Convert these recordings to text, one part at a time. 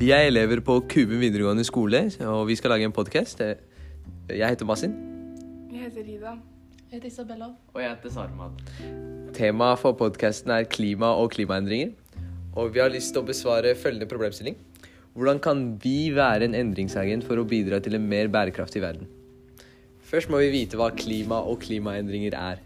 Vi er elever på Kuben videregående skole, og vi skal lage en podkast. Jeg heter Masin. Jeg heter Rida. Jeg heter Isabella. Og jeg heter Sarmad. Temaet for podkasten er klima og klimaendringer. Og vi har lyst til å besvare følgende problemstilling. Hvordan kan vi være en endringsagent for å bidra til en mer bærekraftig verden? Først må vi vite hva klima og klimaendringer er.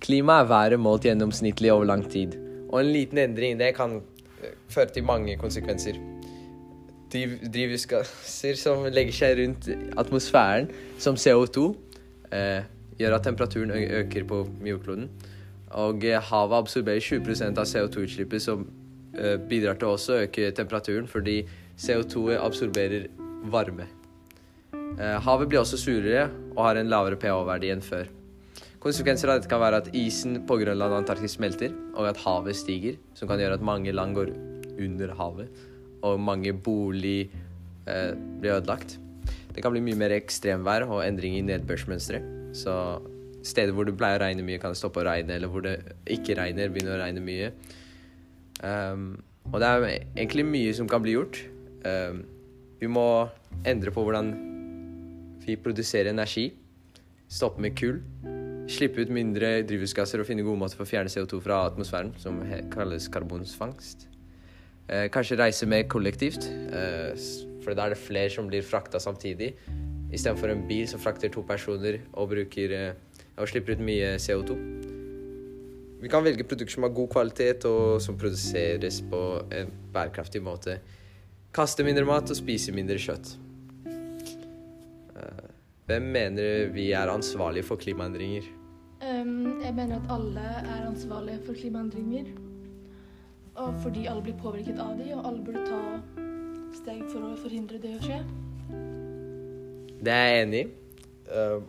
Klima er været målt gjennomsnittlig over lang tid. Og en liten endring det kan eh, føre til mange konsekvenser. Driv- Drivhusgasser som legger seg rundt atmosfæren, som CO2, eh, gjør at temperaturen øker på jordkloden. Og eh, havet absorberer 20% av CO2-utslippet, som eh, bidrar til også å øke temperaturen, fordi CO2 absorberer varme. Eh, havet blir også surere og har en lavere pH-verdi enn før. Konsekvenser av dette kan være at isen på Grønland og Antarktis smelter, og at havet stiger, som kan gjøre at mange land går under havet, og mange bolig eh, blir ødelagt. Det kan bli mye mer ekstremvær og endring i nedbørsmønstre. Så steder hvor det pleier å regne mye, kan det stoppe å regne, eller hvor det ikke regner, begynner å regne mye. Um, og det er egentlig mye som kan bli gjort. Um, vi må endre på hvordan vi produserer energi. Stoppe med kull. Slippe ut mindre drivhusgasser og finne gode måter for å fjerne CO2 fra atmosfæren, som kalles karbonsfangst. Eh, kanskje reise mer kollektivt, eh, for da er det flere som blir frakta samtidig. Istedenfor en bil som frakter to personer og, bruker, eh, og slipper ut mye CO2. Vi kan velge produkter som har god kvalitet og som produseres på en bærekraftig måte. Kaste mindre mat og spise mindre kjøtt. Hvem mener vi er ansvarlige for klimaendringer? Um, jeg mener at alle er ansvarlige for klimaendringer. Og fordi alle blir påvirket av de, og alle burde ta steg for å forhindre det å skje. Det er jeg enig i. Um,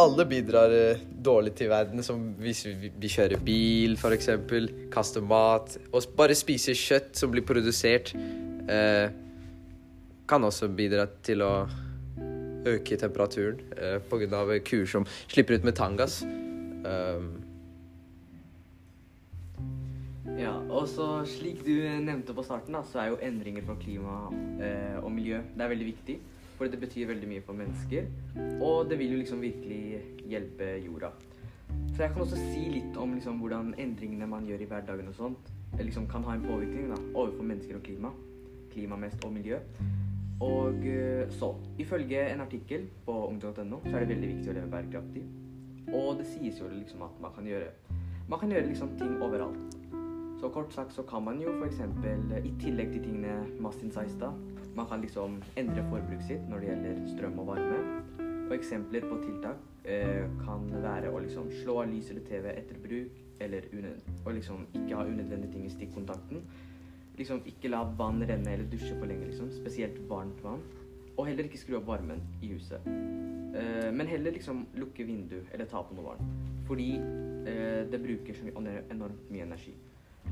alle bidrar eh, dårlig til verden, som hvis vi, vi kjører bil, f.eks., kaster mat, og bare spiser kjøtt som blir produsert, uh, kan også bidra til å øke temperaturen eh, pga. kuer som slipper ut metangass. Um, Ja, og så slik du nevnte på starten, da, så er jo endringer for klima eh, og miljø det er veldig viktig. For det betyr veldig mye for mennesker, og det vil jo liksom virkelig hjelpe jorda. Så jeg kan også si litt om liksom, hvordan endringene man gjør i hverdagen og sånt, eh, liksom kan ha en påvirkning da, overfor mennesker og klima. Klima mest og miljø. Og eh, så, ifølge en artikkel på ung.no, så er det veldig viktig å leve bærekraftig. Og det sies jo liksom at man kan gjøre Man kan gjøre liksom ting overalt. Så kort sagt så kan man jo f.eks. i tillegg til tingene Mastin sa i stad, man kan liksom endre forbruket sitt når det gjelder strøm og varme. Og eksempler på tiltak eh, kan være å liksom slå av lys eller TV etter bruk, eller og liksom ikke ha unødvendige ting i stikkontakten. Liksom ikke la vann renne eller dusje for lenge, liksom. Spesielt varmt vann. Og heller ikke skru opp varmen i huset. Uh, men heller liksom lukke vindu eller ta på noe varmt. Fordi uh, det bruker så mye, enormt mye energi.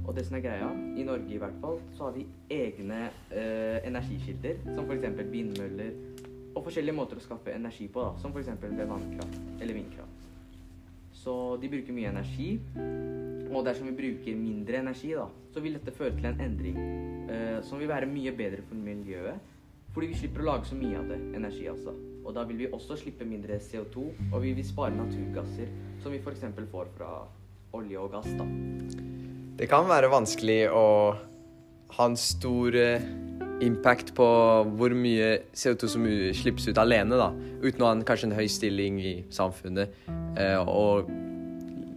Og det som er greia, i Norge i hvert fall, så har vi egne uh, energikilder, som f.eks. vindmøller og forskjellige måter å skaffe energi på, da, som f.eks. ved vannkraft eller vindkraft. Så de bruker mye energi, og dersom vi bruker mindre energi, da, så vil dette føre til en endring eh, som vil være mye bedre for miljøet, fordi vi slipper å lage så mye av det, energi altså. Og da vil vi også slippe mindre CO2, og vi vil spare naturgasser, som vi f.eks. får fra olje og gass, da. Det kan være vanskelig å ha en stor eh, impact på hvor mye CO2 som slippes ut alene, da. Uten å ha en, kanskje en høy stilling i samfunnet. Eh, og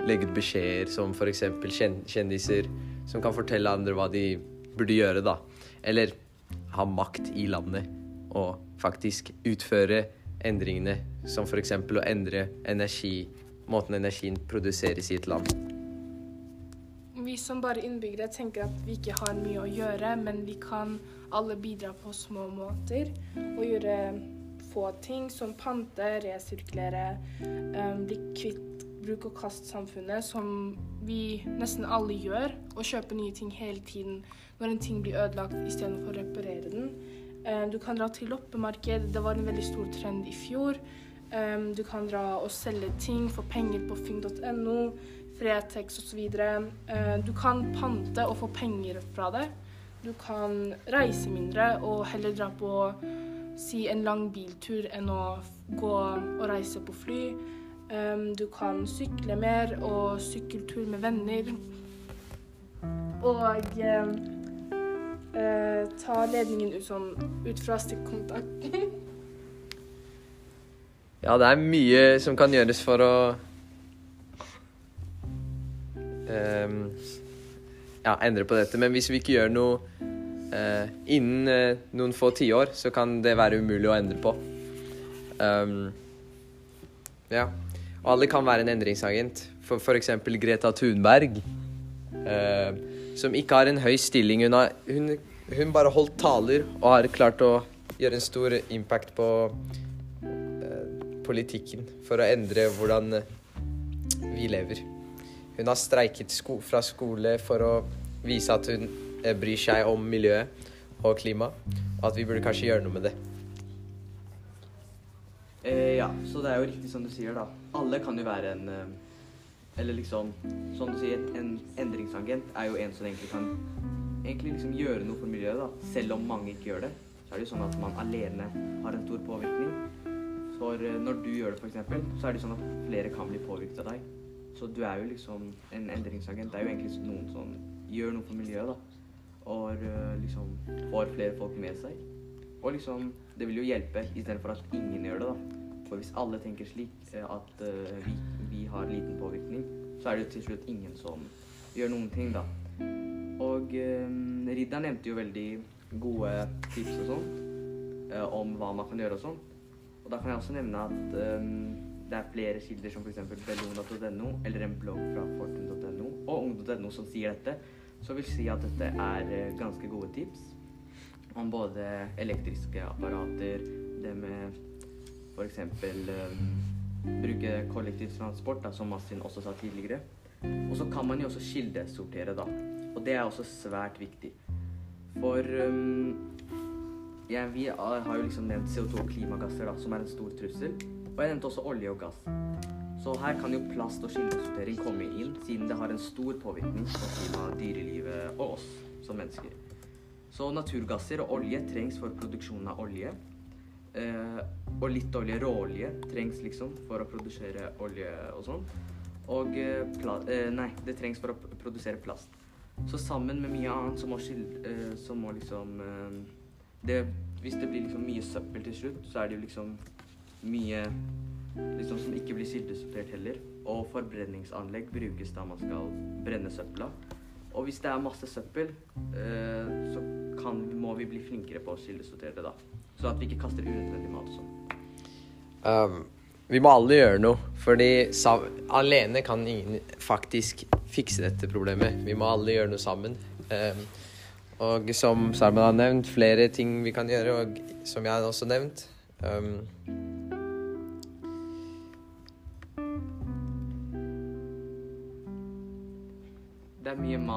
legge ut beskjeder som f.eks. Kjen kjendiser som kan fortelle andre hva de burde gjøre, da. Eller ha makt i landet og faktisk utføre endringene, som f.eks. å endre energi, måten energien produseres i et land. Vi som bare innbyggere tenker at vi ikke har mye å gjøre, men vi kan alle bidra på små måter og gjøre få ting som pante, resirkulere, um, bli kvitt bruk og kast-samfunnet, som vi nesten alle gjør, og kjøpe nye ting hele tiden når en ting blir ødelagt istedenfor å reparere den. Um, du kan dra til loppemarked, det var en veldig stor trend i fjor. Um, du kan dra og selge ting for penger på finn.no. Fretex osv. Uh, du kan pante og få penger fra det. du kan reise mindre og heller dra på si en lang biltur enn å gå og reise på fly. Um, du kan sykle mer og sykkeltur med venner. Og eh, ta ledningen ut, sånn, ut fra stikkontakten. Ja, det er mye som kan gjøres for å ehm, ja, endre på dette. Men hvis vi ikke gjør noe eh, innen eh, noen få tiår, så kan det være umulig å endre på. Ehm, ja. Og alle kan være en endringsagent. For f.eks. Greta Thunberg, eh, som ikke har en høy stilling. Hun, har, hun, hun bare holdt taler og har klart å gjøre en stor impact på politikken for å endre hvordan vi lever. Hun har streiket sko fra skole for å vise at hun eh, bryr seg om miljøet og klima, og at vi burde kanskje gjøre noe med det. Eh, ja, så det er jo riktig som du sier, da. Alle kan jo være en eh, Eller liksom, som du sier, en endringsagent er jo en som egentlig kan egentlig liksom gjøre noe for miljøet, da. Selv om mange ikke gjør det. Så er det jo sånn at man alene har en stor påvirkning. For eh, når du gjør det, f.eks., så er det sånn at flere kan bli påvirket av deg. Så du er jo liksom en endringsagent. Er jo egentlig noen som gjør noe for miljøet, da. Og eh, liksom får flere folk med seg. Og liksom, det vil jo hjelpe istedenfor at ingen gjør det, da. For hvis alle tenker slik eh, at eh, vi, vi har liten påvirkning, så er det jo til slutt ingen som gjør noen ting, da. Og eh, Ridda nevnte jo veldig gode tips og sånn eh, om hva man kan gjøre og sånn. Og da kan jeg også nevne at eh, det er flere kilder som f.eks. bellona.no eller en blogg fra fortun.no og ung.no som sier dette, så vil si at dette er eh, ganske gode tips om både elektriske apparater, det med f.eks. Um, bruke kollektivtransport, som Mastin også sa tidligere. Og så kan man jo også kildesortere, da. Og det er også svært viktig. For um, ja, vi har jo liksom nevnt CO2 og klimagasser, da, som er en stor trussel. Og jeg nevnte også olje og gass. Så her kan jo plast og kildesortering komme inn, siden det har en stor påvirkning på klimaet, dyrelivet og oss som mennesker. Så naturgasser og olje trengs for produksjonen av olje. Eh, og litt olje, råolje, trengs liksom for å produsere olje og sånn. Og eh, eh, Nei, det trengs for å produsere plast. Så sammen med mye annet så må, skil- eh, så må liksom eh, det, Hvis det blir liksom mye søppel til slutt, så er det jo liksom mye liksom som ikke blir kildesortert heller. Og forbrenningsanlegg brukes da man skal brenne søpla. Og hvis det er masse søppel, eh, så kan, må vi bli flinkere på å kildesortere det, da. Så at vi ikke kaster unødvendig mat sånn. Um, vi må alle gjøre noe, fordi alene kan ingen faktisk fikse dette problemet. Vi må alle gjøre noe sammen. Um, og som Sarman har nevnt, flere ting vi kan gjøre, og som jeg har også nevnt. Um,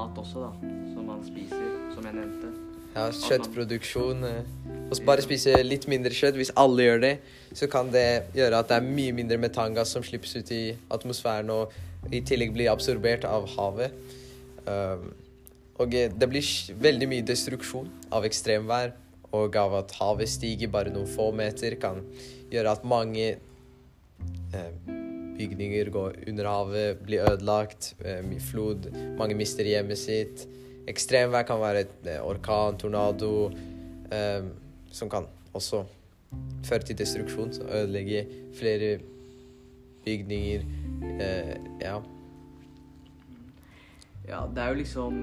mat også, da, som man spiser, som jeg nevnte. ja, kjøttproduksjon eh, Og bare spise litt mindre kjøtt. Hvis alle gjør det, så kan det gjøre at det er mye mindre metangass som slippes ut i atmosfæren, og i tillegg blir absorbert av havet. Um, og det blir veldig mye destruksjon av ekstremvær, og av at havet stiger bare noen få meter, kan gjøre at mange eh, bygninger går under havet, blir ødelagt, eh, flod, mange mister hjemmet sitt. Ekstremvær kan være et eh, orkan, tornado, eh, som kan også føre til destruksjon, så ødelegge flere bygninger. Ja. Ja, det er jo liksom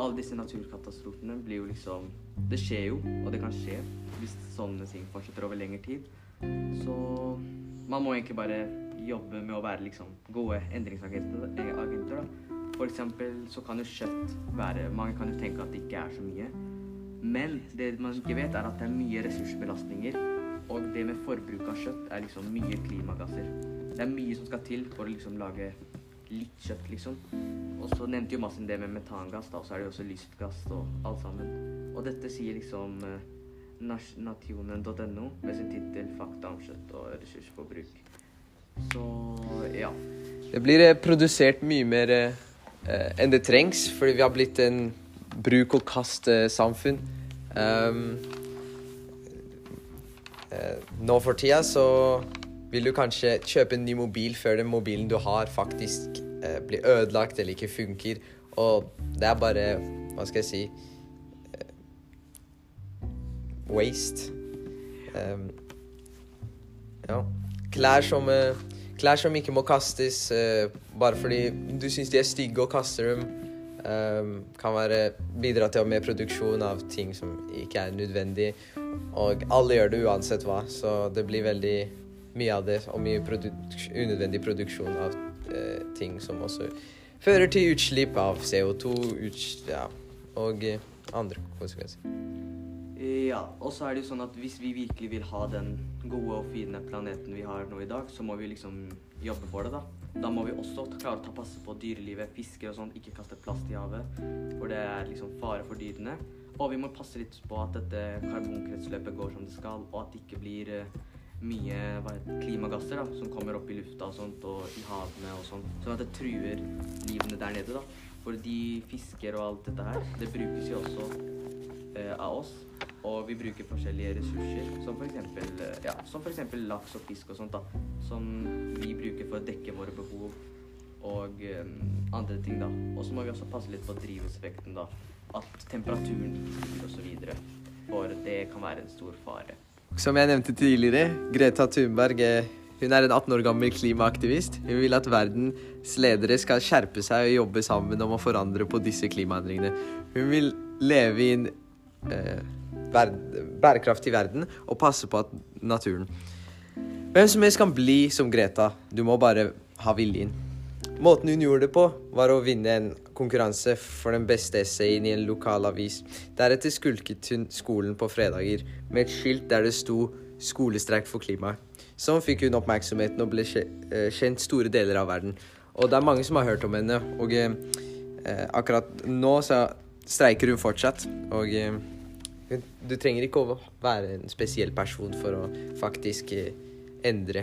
Alle disse naturkatastrofene blir jo liksom Det skjer jo, og det kan skje hvis sånne ting fortsetter over lengre tid. Så man må egentlig bare jobbe med å være liksom gode endringsagenter. eh, agenter. For eksempel så kan jo kjøtt være Mange kan jo tenke at det ikke er så mye. Men det man ikke vet, er at det er mye ressursbelastninger. Og det med forbruk av kjøtt er liksom mye klimagasser. Det er mye som skal til for å liksom lage litt kjøtt, liksom. Og så nevnte jo Massin det med metangass, da, og så er det jo også lystgass og alt sammen. Og dette sier liksom eh, nationen.no med sin tittel 'Fakta om kjøtt og ressursforbruk'. Så ja. Det blir eh, produsert mye mer eh, enn det trengs, fordi vi har blitt en bruk-og-kast-samfunn. Um, eh, nå for tida så vil du kanskje kjøpe en ny mobil før den mobilen du har, faktisk eh, blir ødelagt eller ikke funker. Og det er bare Hva skal jeg si eh, Waste. Um, ja. Klær som, eh, klær som ikke må kastes eh, bare fordi du syns de er stygge og kaster dem. Um, kan være bidra til mer produksjon av ting som ikke er nødvendig. Og alle gjør det uansett hva, så det blir veldig mye av det. Og mye produk unødvendig produksjon av eh, ting som også fører til utslipp av CO2 uts ja, og eh, andre konsekvenser. Ja, og så er det jo sånn at hvis vi virkelig vil ha den gode og fine planeten vi har nå i dag, så må vi liksom jobbe for det, da. Da må vi også klare å ta passe på dyrelivet, fisker og sånn, ikke kaste plast i havet, for det er liksom fare for dyrene. Og vi må passe litt på at dette karbonkretsløpet går som det skal, og at det ikke blir uh, mye heter, klimagasser da, som kommer opp i lufta og sånt, og i havene og sånn, sånn at det truer livene der nede, da. For de fisker og alt dette her, det brukes jo også av oss. Og vi bruker forskjellige ressurser, som f.eks. Ja, for eksempel laks og fisk og sånt, da. Som vi bruker for å dekke våre behov og um, andre ting, da. Og så må vi også passe litt på drivhuseffekten, da. At temperaturen stiger osv. For det kan være en stor fare. Som jeg nevnte tidligere, Greta Thunberg er, hun er en 18 år gammel klimaaktivist. Hun vil at verdens ledere skal skjerpe seg og jobbe sammen om å forandre på disse klimaendringene. Hun vil leve i en eh, bærekraftig verden og passe på at naturen. Hvem som helst kan bli som Greta. Du må bare ha viljen. Måten hun gjorde det på, var å vinne en konkurranse for den beste essayen i en lokal avis. Deretter skulket hun skolen på fredager med et skilt der det sto 'Skolestreik for klimaet'. Sånn fikk hun oppmerksomheten og ble kjent store deler av verden. Og det er mange som har hørt om henne. Og eh, akkurat nå så streiker hun fortsatt. Og eh, du trenger ikke å være en spesiell person for å faktisk eh, endre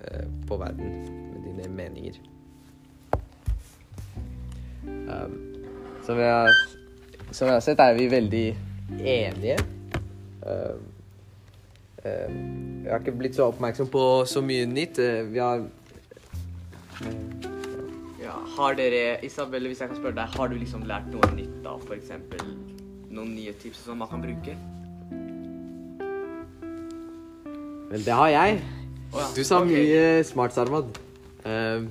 eh, på verden med dine meninger. Um, som, jeg har, som, jeg har, sett, er vi veldig enige. Um, um, jeg har ikke blitt så oppmerksom på så mye nytt. Uh, vi har ja, Har dere, Isabelle, hvis jeg kan spørre deg, har du liksom lært noe nytt da? For eksempel noen nye tips som man kan bruke? Vel, det har jeg. Oh, ja. Du sa okay. mye smart, Sarmad. Uh,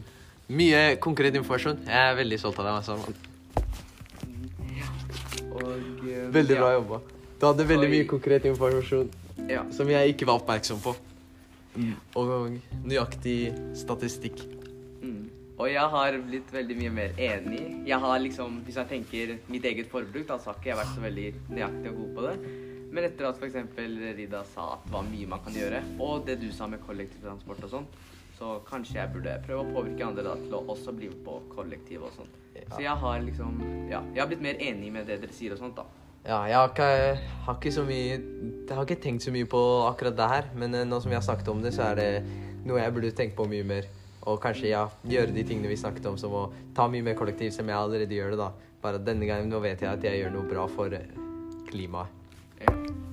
mye konkret informasjon. Jeg er veldig stolt av deg, Sarmad. Og, uh, Veldig ja. bra jobba. Du hadde veldig Oi. mye konkret informasjon Ja. som jeg ikke var oppmerksom på. Og nøyaktig statistikk. Og jeg har blitt veldig mye mer enig. Jeg har liksom, Hvis jeg tenker mitt eget forbruk, da, så har ikke jeg vært så veldig nøyaktig og god på det. Men etter at f.eks. Rida sa at det var mye man kan gjøre, og det du sa med kollektivtransport og sånn, så kanskje jeg burde prøve å påvirke andre da, til å også bli med på kollektiv og sånt. Så jeg har liksom Ja, jeg har blitt mer enig med det dere sier og sånt, da. Ja, jeg har ikke, har ikke så mye Jeg har ikke tenkt så mye på akkurat det her, men eh, nå som vi har snakket om det, så er det noe jeg burde tenke på mye mer. Og kanskje ja, gjøre de tingene vi snakket om, som å ta mye mer kollektiv, som jeg allerede gjør det, da. Bare denne gangen nå vet jeg at jeg gjør noe bra for eh, klimaet. Ja.